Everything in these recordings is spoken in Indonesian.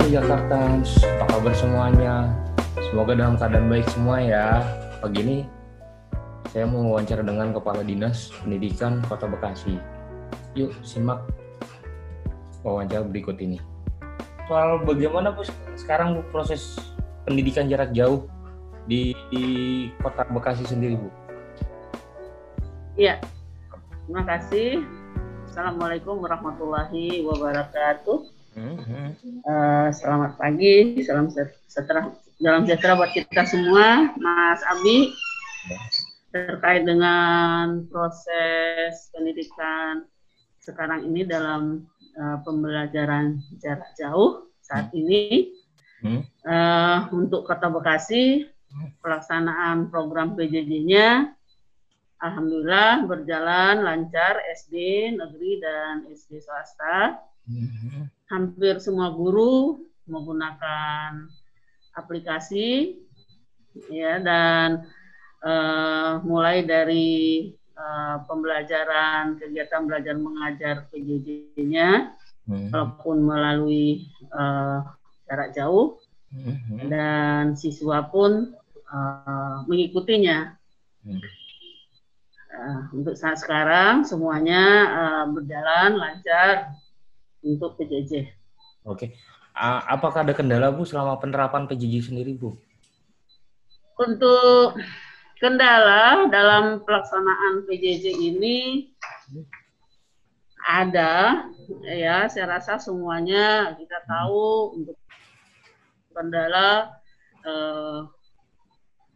Halo Jakartans, apa kabar semuanya? Semoga dalam keadaan baik semua ya. Pagi ini saya mau wawancara dengan Kepala Dinas Pendidikan Kota Bekasi. Yuk simak wawancara berikut ini. Soal bagaimana Bu sekarang Bu proses pendidikan jarak jauh di, di Kota Bekasi sendiri Bu? Iya, terima kasih. Assalamualaikum warahmatullahi wabarakatuh. Uh, selamat pagi, salam sejahtera, dalam sejahtera buat kita semua, Mas Abi. Terkait dengan proses pendidikan sekarang ini dalam uh, pembelajaran jarak jauh saat ini, uh, untuk Kota Bekasi pelaksanaan program PJJ-nya Alhamdulillah berjalan lancar SD negeri dan SD swasta hampir semua guru menggunakan aplikasi ya dan uh, mulai dari uh, pembelajaran kegiatan belajar mengajar PJJ-nya hmm. walaupun melalui uh, jarak jauh hmm. dan siswa pun uh, mengikutinya. Hmm. Uh, untuk saat sekarang semuanya uh, berjalan lancar untuk PJJ. Oke. Apakah ada kendala Bu selama penerapan PJJ sendiri Bu? Untuk kendala dalam pelaksanaan PJJ ini ada ya saya rasa semuanya kita tahu untuk kendala eh,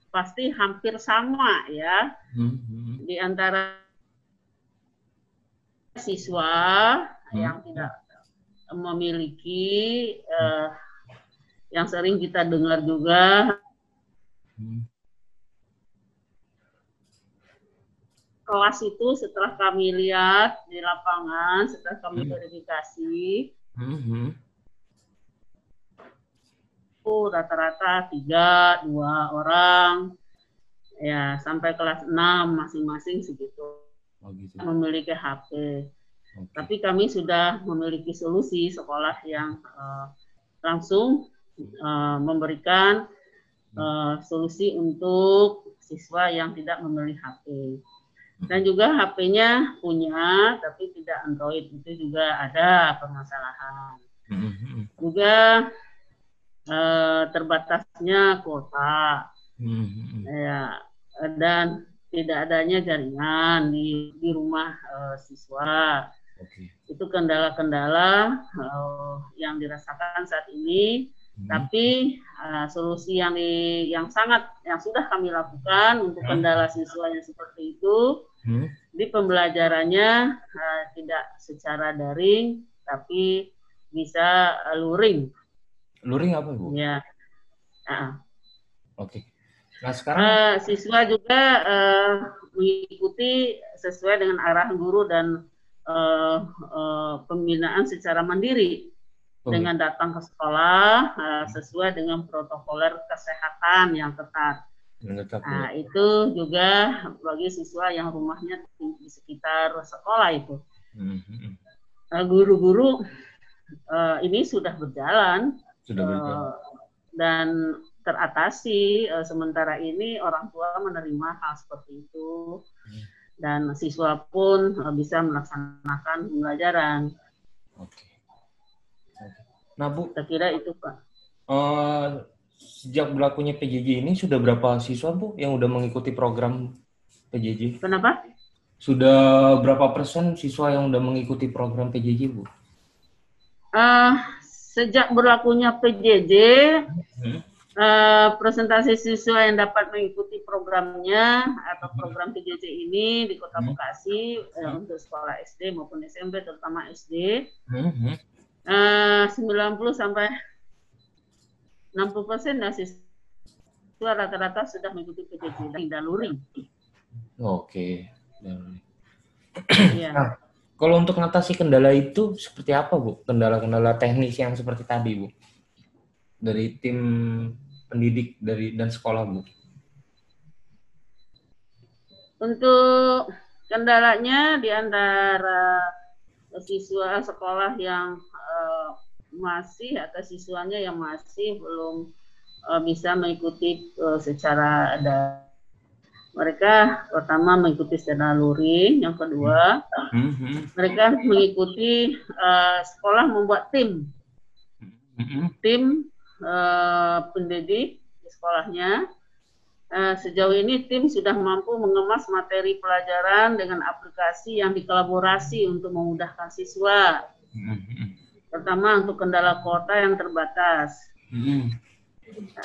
pasti hampir sama ya hmm, hmm. di antara siswa hmm. yang tidak memiliki uh, yang sering kita dengar juga hmm. kelas itu setelah kami lihat di lapangan setelah kami hmm. verifikasi hmm. rata-rata tiga dua orang ya sampai kelas enam masing-masing segitu oh, gitu. memiliki HP. Tapi kami sudah memiliki solusi sekolah yang uh, langsung uh, memberikan uh, solusi untuk siswa yang tidak memiliki HP. Dan juga HP-nya punya tapi tidak Android itu juga ada permasalahan. Mm-hmm. Juga uh, terbatasnya kuota. Ya, dan tidak adanya jaringan di di rumah uh, siswa. Okay. Itu kendala-kendala uh, yang dirasakan saat ini. Hmm. Tapi uh, solusi yang di, yang sangat yang sudah kami lakukan untuk hmm. kendala siswa yang seperti itu hmm. di pembelajarannya uh, tidak secara daring tapi bisa uh, luring. Luring apa bu? Ya. Uh. Oke. Okay. Nah sekarang uh, siswa juga uh, mengikuti sesuai dengan arah guru dan uh, uh, pembinaan secara mandiri oh. dengan datang ke sekolah uh, sesuai dengan protokoler kesehatan yang ketat. Nah, itu juga bagi siswa yang rumahnya di sekitar sekolah itu. Guru-guru uh, ini sudah berjalan, sudah berjalan. Uh, dan teratasi. Uh, sementara ini orang tua menerima hal seperti itu. Hmm dan siswa pun uh, bisa melaksanakan pembelajaran. Oke. Nah Bu, saya kira itu Pak. Uh, sejak berlakunya PJJ ini sudah berapa siswa Bu yang sudah mengikuti program PJJ? Kenapa? Sudah berapa persen siswa yang sudah mengikuti program PJJ Bu? Uh, sejak berlakunya PJJ, hmm uh, presentasi siswa yang dapat mengikuti programnya atau hmm. program PJJ ini di Kota hmm. Bekasi uh, untuk sekolah SD maupun SMP terutama SD uh, 90 sampai 60 persen dari siswa rata-rata sudah mengikuti PJJ dan luring. Oke. Ya. Nah, kalau untuk mengatasi kendala itu seperti apa Bu? Kendala-kendala teknis yang seperti tadi Bu? Dari tim pendidik dari dan sekolah Bu? Untuk kendalanya di antara siswa sekolah yang uh, masih atau siswanya yang masih belum uh, bisa mengikuti uh, secara ada mereka pertama mengikuti secara luring, yang kedua mm-hmm. mereka mengikuti uh, sekolah membuat tim, mm-hmm. tim uh, pendidik di sekolahnya. Uh, sejauh ini tim sudah mampu mengemas materi pelajaran dengan aplikasi yang dikolaborasi untuk memudahkan siswa. Mm-hmm. Pertama untuk kendala kota yang terbatas.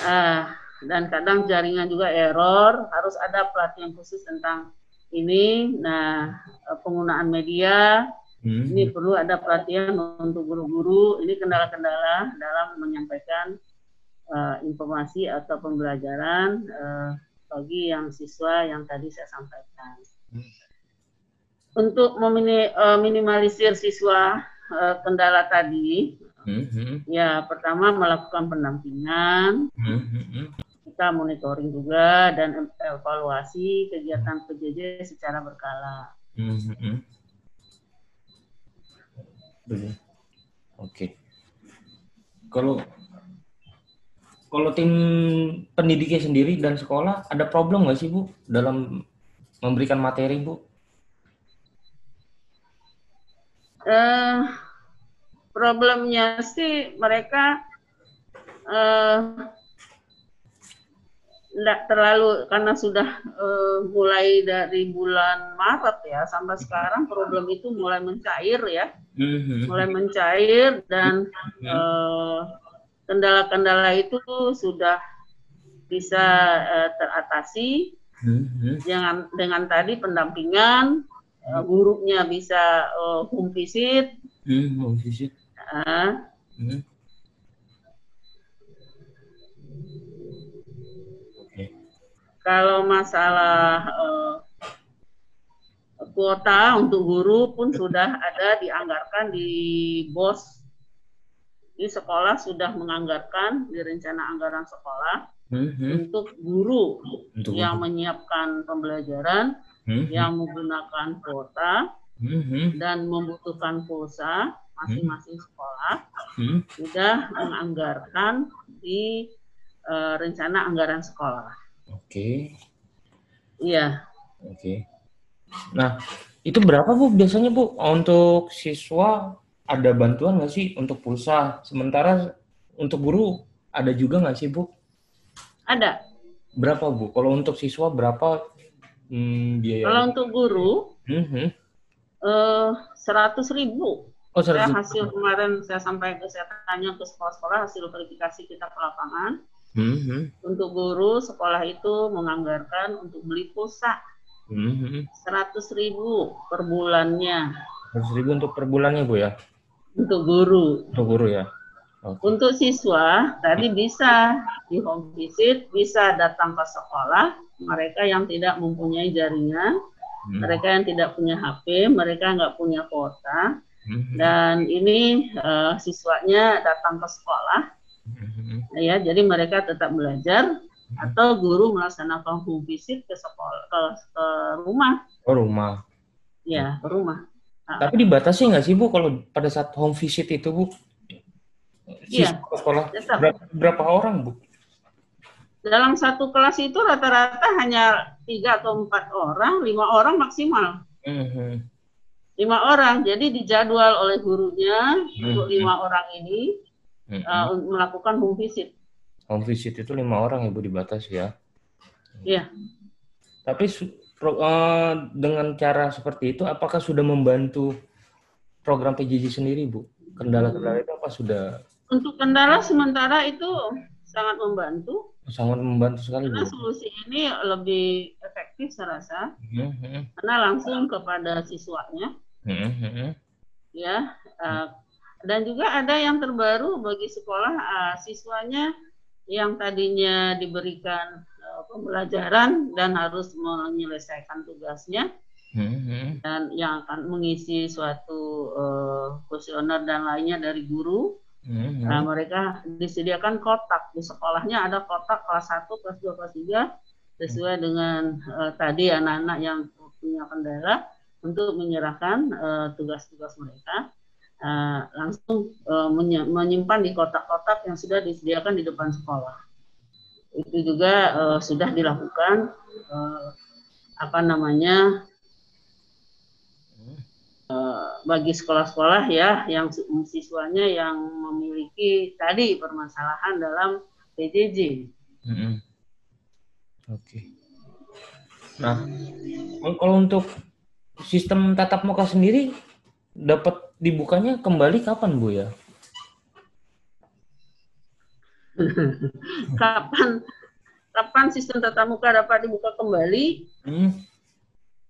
Uh, dan kadang jaringan juga error harus ada pelatihan khusus tentang ini nah penggunaan media hmm. ini perlu ada pelatihan untuk guru-guru ini kendala-kendala dalam menyampaikan uh, informasi atau pembelajaran uh, bagi yang siswa yang tadi saya sampaikan hmm. untuk meminimalisir uh, siswa uh, kendala tadi Mm-hmm. Ya, pertama melakukan pendampingan, mm-hmm kita monitoring juga dan evaluasi kegiatan PJJ secara berkala. Mm -hmm. Oke. Okay. Kalau kalau tim pendidiknya sendiri dan sekolah ada problem nggak sih Bu dalam memberikan materi Bu? Uh, problemnya sih mereka uh, tidak terlalu karena sudah uh, mulai dari bulan Maret ya sampai sekarang problem itu mulai mencair ya, mm-hmm. mulai mencair dan uh, kendala-kendala itu sudah bisa uh, teratasi. Mm-hmm. dengan dengan tadi pendampingan uh, gurunya bisa uh, home visit, home visit. Uh, Kalau masalah uh, kuota untuk guru pun sudah ada dianggarkan di BOS. Di sekolah sudah menganggarkan di rencana anggaran sekolah mm-hmm. untuk guru untuk yang guru. menyiapkan pembelajaran, mm-hmm. yang menggunakan kuota mm-hmm. dan membutuhkan pulsa masing-masing sekolah mm-hmm. sudah menganggarkan di uh, rencana anggaran sekolah. Oke. Iya. Oke. Nah, itu berapa Bu biasanya Bu untuk siswa ada bantuan nggak sih untuk pulsa? Sementara untuk guru ada juga nggak sih Bu? Ada. Berapa Bu? Kalau untuk siswa berapa hmm, biaya? Kalau untuk guru, mm-hmm. uh, seratus ribu. Oh, saya hasil kemarin saya sampaikan, saya tanya ke sekolah-sekolah hasil verifikasi kita ke lapangan Mm-hmm. Untuk guru sekolah itu menganggarkan untuk beli pulsa mm-hmm. seratus ribu per bulannya. Seratus ribu untuk per bulannya bu ya? Untuk guru. Untuk guru ya. Okay. Untuk siswa tadi bisa di home visit, bisa datang ke sekolah. Mereka yang tidak mempunyai jaringan, hmm. mereka yang tidak punya HP, mereka nggak punya kuota, hmm. dan ini uh, siswanya datang ke sekolah Mm-hmm. Ya, jadi mereka tetap belajar mm-hmm. atau guru melaksanakan home visit ke sekolah ke, ke rumah. Oh, rumah. Ya, ke rumah. Tapi dibatasi nggak sih Bu kalau pada saat home visit itu Bu? Iya. Sekolah berapa, berapa orang Bu? Dalam satu kelas itu rata-rata hanya tiga atau empat orang, lima orang maksimal. Mm-hmm. Lima orang, jadi dijadwal oleh gurunya mm-hmm. untuk lima orang ini mm -hmm. uh, melakukan home visit. Home visit itu lima orang ibu dibatasi ya? Iya. Tapi uh, dengan cara seperti itu, apakah sudah membantu program PJJ sendiri bu? Kendala-kendala itu apa sudah? Untuk kendala sementara itu sangat membantu. Sangat membantu sekali Karena bu. solusi ini lebih efektif saya rasa, mm -hmm. karena langsung kepada siswanya. Mm -hmm. Ya, uh, dan juga ada yang terbaru bagi sekolah uh, siswanya yang tadinya diberikan uh, pembelajaran dan harus menyelesaikan tugasnya hmm. dan yang akan mengisi suatu uh, kuesioner dan lainnya dari guru. Hmm. Nah, mereka disediakan kotak di sekolahnya ada kotak kelas 1, kelas 2, kelas 3 sesuai hmm. dengan uh, tadi anak-anak yang punya kendala untuk menyerahkan tugas-tugas uh, mereka uh, langsung uh, menyimpan di kotak-kotak yang sudah disediakan di depan sekolah. Itu juga uh, sudah dilakukan uh, apa namanya uh, bagi sekolah-sekolah ya yang siswanya yang memiliki tadi permasalahan dalam PJJ. Mm -hmm. Oke. Okay. Nah, kalau untuk sistem tatap muka sendiri dapat dibukanya kembali kapan Bu ya? kapan kapan sistem tatap muka dapat dibuka kembali? Hmm.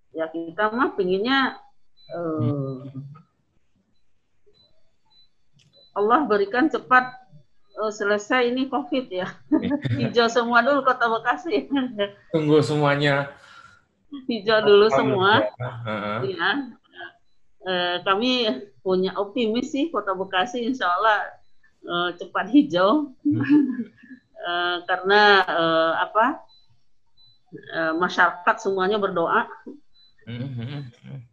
Ya kita mah pinginnya uh, hmm. Allah berikan cepat uh, selesai ini COVID ya. Hijau semua dulu kota Bekasi. Tunggu semuanya. Hijau dulu semua. Ya eh, kami punya optimis sih Kota Bekasi insya Allah eh, cepat hijau. Eh, karena eh, apa eh, masyarakat semuanya berdoa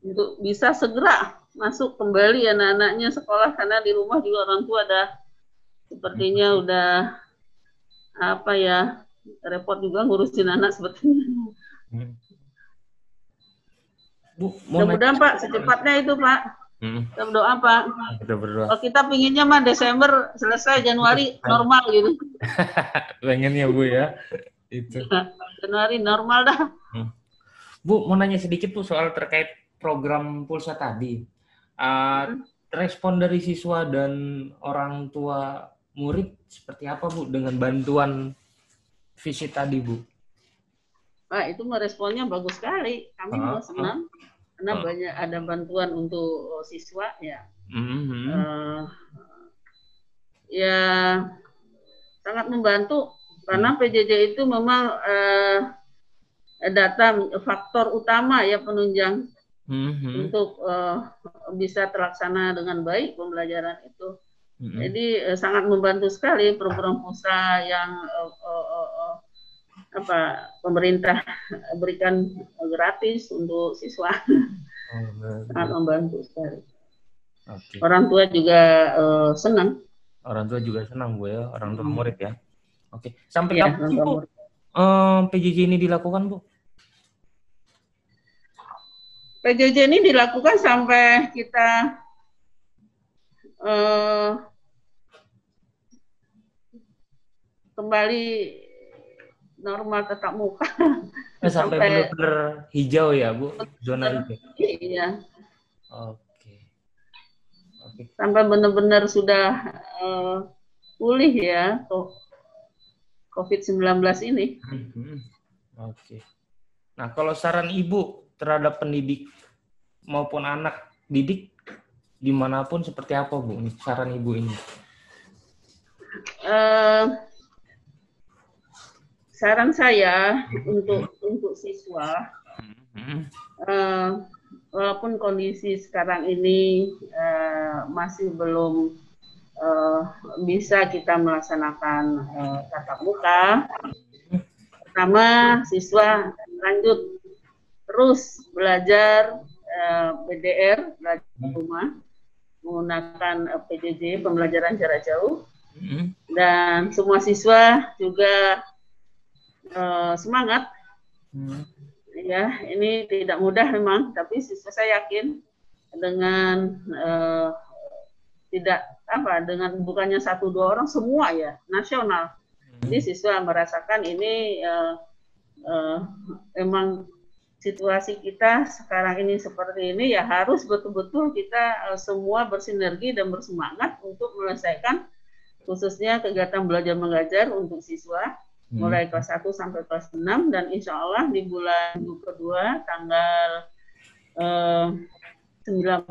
untuk bisa segera masuk kembali anak-anaknya sekolah karena di rumah juga orang tua ada sepertinya udah apa ya repot juga ngurusin anak sepertinya. Bu, Mudah-mudahan Pak secepatnya itu Pak. Hmm. Kita berdoa Pak. Kita berdoa. Kalau kita pinginnya mah Desember selesai Januari normal gitu. Pengennya Bu ya. Itu. Januari normal dah. Hmm. Bu mau nanya sedikit Bu soal terkait program pulsa tadi. Uh, hmm. Respon dari siswa dan orang tua murid seperti apa Bu dengan bantuan visit tadi Bu? Pak itu meresponnya bagus sekali. Kami uh, senang karena uh. banyak ada bantuan untuk oh, siswa ya. Mm-hmm. Uh, ya sangat membantu karena mm. PJJ itu memang uh, data faktor utama ya penunjang mm-hmm. untuk uh, bisa terlaksana dengan baik pembelajaran itu. Mm-hmm. Jadi uh, sangat membantu sekali program usaha yang uh, uh, apa pemerintah berikan gratis untuk siswa oh, sangat membantu sekali. Okay. Orang tua juga uh, senang. Orang tua juga senang bu ya, orang tua hmm. murid ya. Oke, okay. sampai ya, kapan bu uh, PJJ ini dilakukan bu? PJJ ini dilakukan sampai kita uh, kembali normal tetap muka. Eh, sampai, sampai benar-benar hijau ya, Bu? Zona hijau. Iya. Oke. Oke. Sampai benar-benar sudah uh, pulih ya COVID-19 ini. Hmm. Oke. Nah, kalau saran Ibu terhadap pendidik maupun anak didik di mana pun seperti apa, Bu? Saran Ibu ini? Uh, saran saya untuk untuk siswa uh, walaupun kondisi sekarang ini uh, masih belum uh, bisa kita melaksanakan uh, tatap muka pertama siswa lanjut terus belajar uh, PDR belajar di rumah menggunakan PJJ pembelajaran jarak jauh. Dan semua siswa juga uh, semangat. Hmm. Ya, ini tidak mudah memang, tapi saya yakin dengan uh, tidak apa dengan bukannya satu dua orang semua ya nasional. Hmm. Jadi siswa merasakan ini uh, uh, emang situasi kita sekarang ini seperti ini ya harus betul-betul kita uh, semua bersinergi dan bersemangat untuk menyelesaikan khususnya kegiatan belajar mengajar untuk siswa. Mulai kelas 1 sampai kelas 6 dan insya Allah di bulan kedua tanggal eh, 19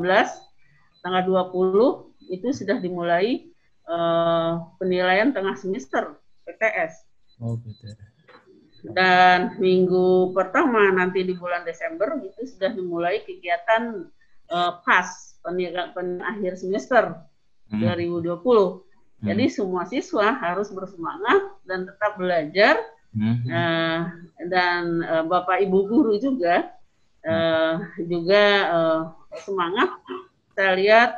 tanggal 20 itu sudah dimulai eh, penilaian tengah semester PTS. Oh, PTS. Dan minggu pertama nanti di bulan Desember itu sudah dimulai kegiatan eh, PAS penilaian akhir semester hmm. 2020 Hmm. Jadi semua siswa harus bersemangat dan tetap belajar. Hmm. Uh, dan uh, bapak ibu guru juga uh, juga uh, semangat. Saya lihat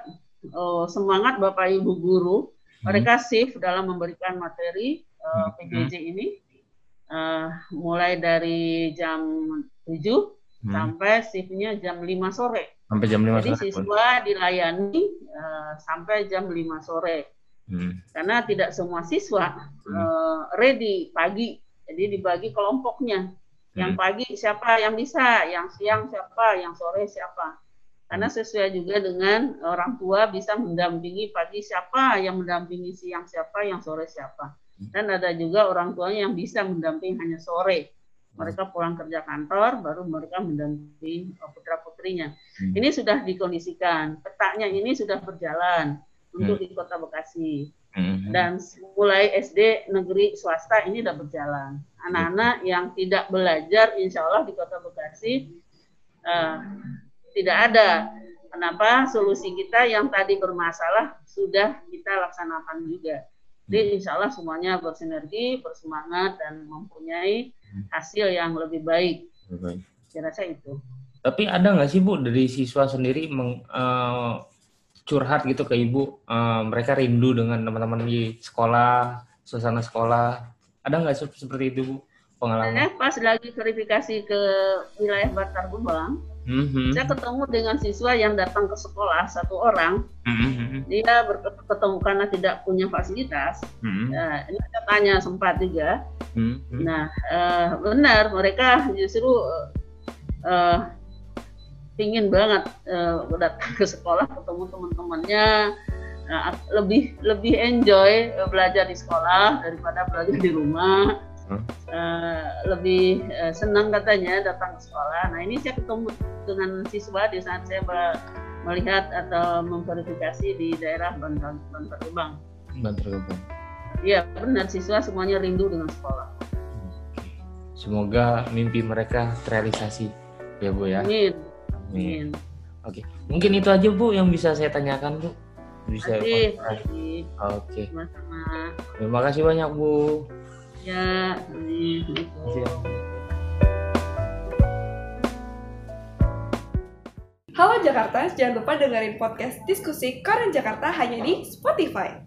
uh, semangat Bapak Ibu guru. Hmm. Mereka shift dalam memberikan materi uh, PJJ ini uh, mulai dari jam 7 hmm. sampai shiftnya jam 5 sore. Sampai jam 5 Jadi sore. siswa dilayani uh, sampai jam 5 sore. Hmm. Karena tidak semua siswa hmm. uh, ready pagi. Jadi dibagi kelompoknya. Yang hmm. pagi siapa yang bisa, yang siang siapa, yang sore siapa. Karena hmm. sesuai juga dengan orang tua bisa mendampingi pagi siapa, yang mendampingi siang siapa, yang sore siapa. Hmm. Dan ada juga orang tuanya yang bisa mendampingi hanya sore. Mereka pulang kerja kantor, baru mereka mendampingi putra putrinya. Ini sudah dikondisikan. Petaknya ini sudah berjalan untuk di Kota Bekasi. Mm-hmm. Dan mulai SD negeri swasta ini sudah berjalan. Anak-anak yang tidak belajar, insya Allah di Kota Bekasi uh, tidak ada. Kenapa? Solusi kita yang tadi bermasalah sudah kita laksanakan juga. Jadi mm-hmm. insya Allah semuanya bersinergi, bersemangat, dan mempunyai hasil yang lebih baik. Saya rasa itu. Tapi ada nggak sih Bu dari siswa sendiri meng, uh, curhat gitu ke ibu uh, mereka rindu dengan teman-teman di sekolah suasana sekolah ada nggak seperti itu bu pengalaman eh, pas lagi verifikasi ke wilayah Batar Gubang mm-hmm. saya ketemu dengan siswa yang datang ke sekolah satu orang mm-hmm. dia bertemu karena tidak punya fasilitas mm-hmm. nah, ini saya tanya sempat juga mm-hmm. nah uh, benar mereka justru uh, pingin banget uh, datang ke sekolah ketemu teman-temannya. Uh, lebih lebih enjoy uh, belajar di sekolah daripada belajar di rumah. Uh, lebih uh, senang katanya datang ke sekolah. Nah ini saya ketemu dengan siswa di saat saya melihat atau memverifikasi di daerah Bantar Bantar Gebang. Bantar Gebang. Iya benar siswa semuanya rindu dengan sekolah. Semoga mimpi mereka terrealisasi ya Bu ya. Amin Amin. Oke, mungkin itu aja Bu yang bisa saya tanyakan Bu. Bisa. Oke. Terima kasih banyak Bu. Ya. Halo Jakarta, jangan lupa dengerin podcast diskusi Koran Jakarta hanya di Spotify.